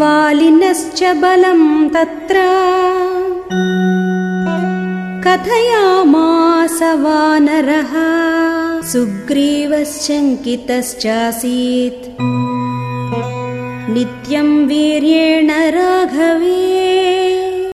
वालिनश्च बलं तत्र। कथयामास वानरः सुग्रीवश्चङ्कितश्चासीत्। नित्यं वीर्येण